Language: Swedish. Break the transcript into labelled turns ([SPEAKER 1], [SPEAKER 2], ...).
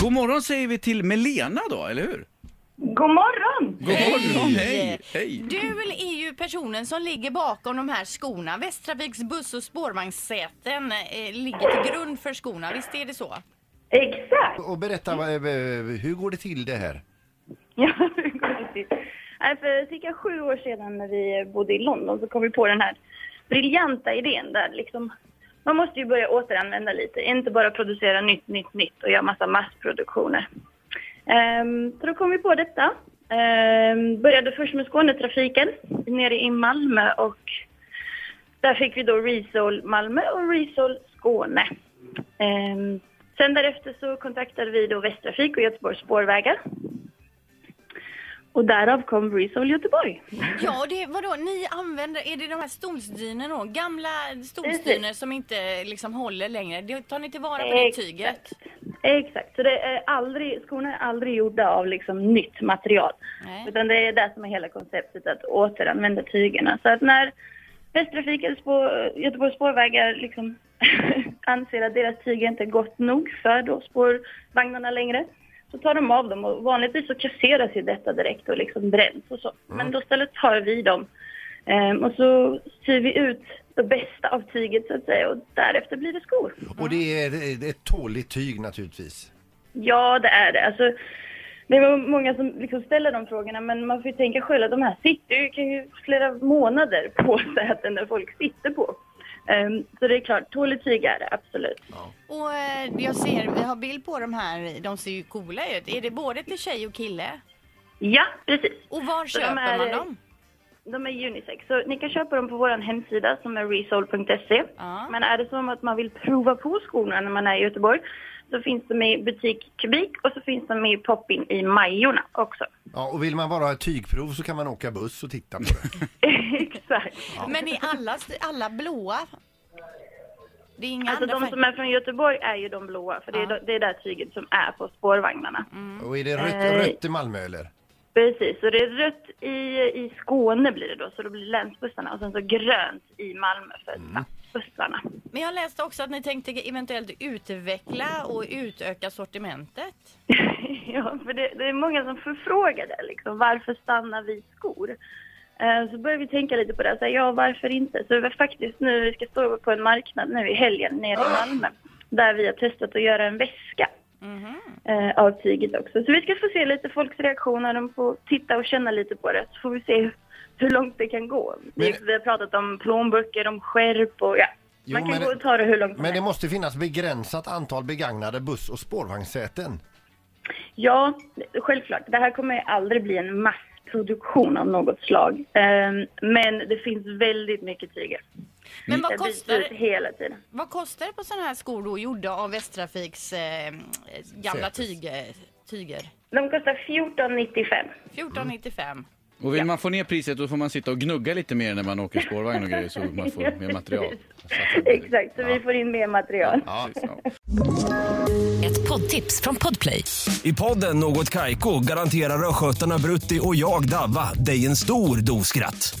[SPEAKER 1] God morgon säger vi till Melena då, eller hur?
[SPEAKER 2] God morgon!
[SPEAKER 1] God morgon, hej! Hej!
[SPEAKER 3] Du är ju personen som ligger bakom de här skorna. Västtrafiks buss och spårvagnssäten eh, ligger till grund för skorna, visst är det så?
[SPEAKER 2] Exakt!
[SPEAKER 4] Och berätta, vad- eh, hur går det till det här?
[SPEAKER 2] Ja, hur går det till? Nej, För cirka sju år sedan när vi bodde i London så kom vi på den här briljanta idén där liksom man måste ju börja återanvända lite, inte bara producera nytt, nytt, nytt och göra massa massproduktioner. Ehm, så då kom vi på detta. Ehm, började först med Skånetrafiken nere i Malmö och där fick vi då Resol Malmö och Resol Skåne. Ehm, sen därefter så kontaktade vi då Västtrafik och Göteborgs spårvägar. Och därav kom Resol Göteborg.
[SPEAKER 3] Ja, det, vadå, ni använder, är det de här stolsdynorna då? Gamla stolsdynor som inte liksom håller längre? Det tar ni tillvara på det tyget?
[SPEAKER 2] Exakt, så det är aldrig, skorna är aldrig gjorda av liksom nytt material.
[SPEAKER 3] Nej.
[SPEAKER 2] Utan det är det som är hela konceptet, att återanvända tygerna. Så att när Västtrafik eller spår, Göteborgs spårvägar liksom anser att deras tyger inte är gott nog för då spårvagnarna längre, så tar de av dem och vanligtvis så kasseras ju detta direkt och liksom bränns och så. Men då istället tar vi dem ehm, och så syr vi ut det bästa av tyget så att säga och därefter blir det skor.
[SPEAKER 4] Och det är, det är ett tåligt tyg naturligtvis.
[SPEAKER 2] Ja, det är det. Alltså, det är många som liksom ställer de frågorna, men man får ju tänka själv att de här sitter ju, kan ju flera månader på säten där folk sitter på. Ehm, så det är klart, tåligt tyg är det, absolut.
[SPEAKER 3] Och eh, jag ser, vi har bild på de här, de ser ju coola ut. Är det både till tjej och kille?
[SPEAKER 2] Ja, precis.
[SPEAKER 3] Och var
[SPEAKER 2] Så de
[SPEAKER 3] köper
[SPEAKER 2] är-
[SPEAKER 3] man dem?
[SPEAKER 2] De är unisex, så ni kan köpa dem på vår hemsida som är resol.se.
[SPEAKER 3] Ja.
[SPEAKER 2] Men är det som att man vill prova på skorna när man är i Göteborg så finns de i butik Kubik och så finns de i Poppin i Majorna också.
[SPEAKER 4] Ja, och vill man bara ha ett tygprov så kan man åka buss och titta på det.
[SPEAKER 2] Exakt.
[SPEAKER 3] Men är alla, alla blåa? Det är inga
[SPEAKER 2] Alltså
[SPEAKER 3] andra
[SPEAKER 2] de som är från Göteborg är ju de blåa, för det är,
[SPEAKER 3] Ja.
[SPEAKER 2] det är där tyget som är på spårvagnarna.
[SPEAKER 4] Och är det rött,
[SPEAKER 2] Eh.
[SPEAKER 4] rött i Malmö eller?
[SPEAKER 2] Precis, så det är rött i, i Skåne blir det då, så då blir det länsbussarna och sen så grönt i Malmö för stadsbussarna.
[SPEAKER 3] Men jag läste också att ni tänkte eventuellt utveckla och utöka sortimentet.
[SPEAKER 2] ja, för det, det är många som förfrågar det liksom, varför stannar vi skor? Eh, Så börjar vi tänka lite på det, så här, ja varför inte? Så det var faktiskt nu, vi ska stå på en marknad nu i helgen nere i Malmö, där vi har testat att göra en väska. Eh, av tyget också. Så vi ska få se lite folks reaktioner, de får titta och känna lite på det. Så får vi se hur, långt det kan gå. Vi,
[SPEAKER 4] Men-
[SPEAKER 2] vi har pratat om plånböcker, om skärp och ja.
[SPEAKER 4] Jo,
[SPEAKER 2] Man kan gå och ta det hur långt
[SPEAKER 4] Men det
[SPEAKER 2] helst.
[SPEAKER 4] måste finnas begränsat antal begagnade buss- och spårvagnssäten.
[SPEAKER 2] Ja, självklart. Det här kommer aldrig bli en massproduktion av något slag. Ehm, men det finns väldigt mycket tyger.
[SPEAKER 3] Men vad kostar,
[SPEAKER 2] hela tiden.
[SPEAKER 3] vad kostar det på sådana här skor då gjorda av Västtrafiks eh, gamla tyg, tyger?
[SPEAKER 2] De kostar 14,95.
[SPEAKER 3] 14,95.
[SPEAKER 1] Och vill man få ner priset då får man sitta och gnugga lite mer när man åker spårvagn och grejer så man får mer material.
[SPEAKER 2] Exakt, så vi får in mer material.
[SPEAKER 4] Ja.
[SPEAKER 1] Precis, ja.
[SPEAKER 5] Ett poddtips från Podplay.
[SPEAKER 6] I podden Något Kaiko garanterar östgötarna Brutti och jag, Davva, dig en stor dos skratt.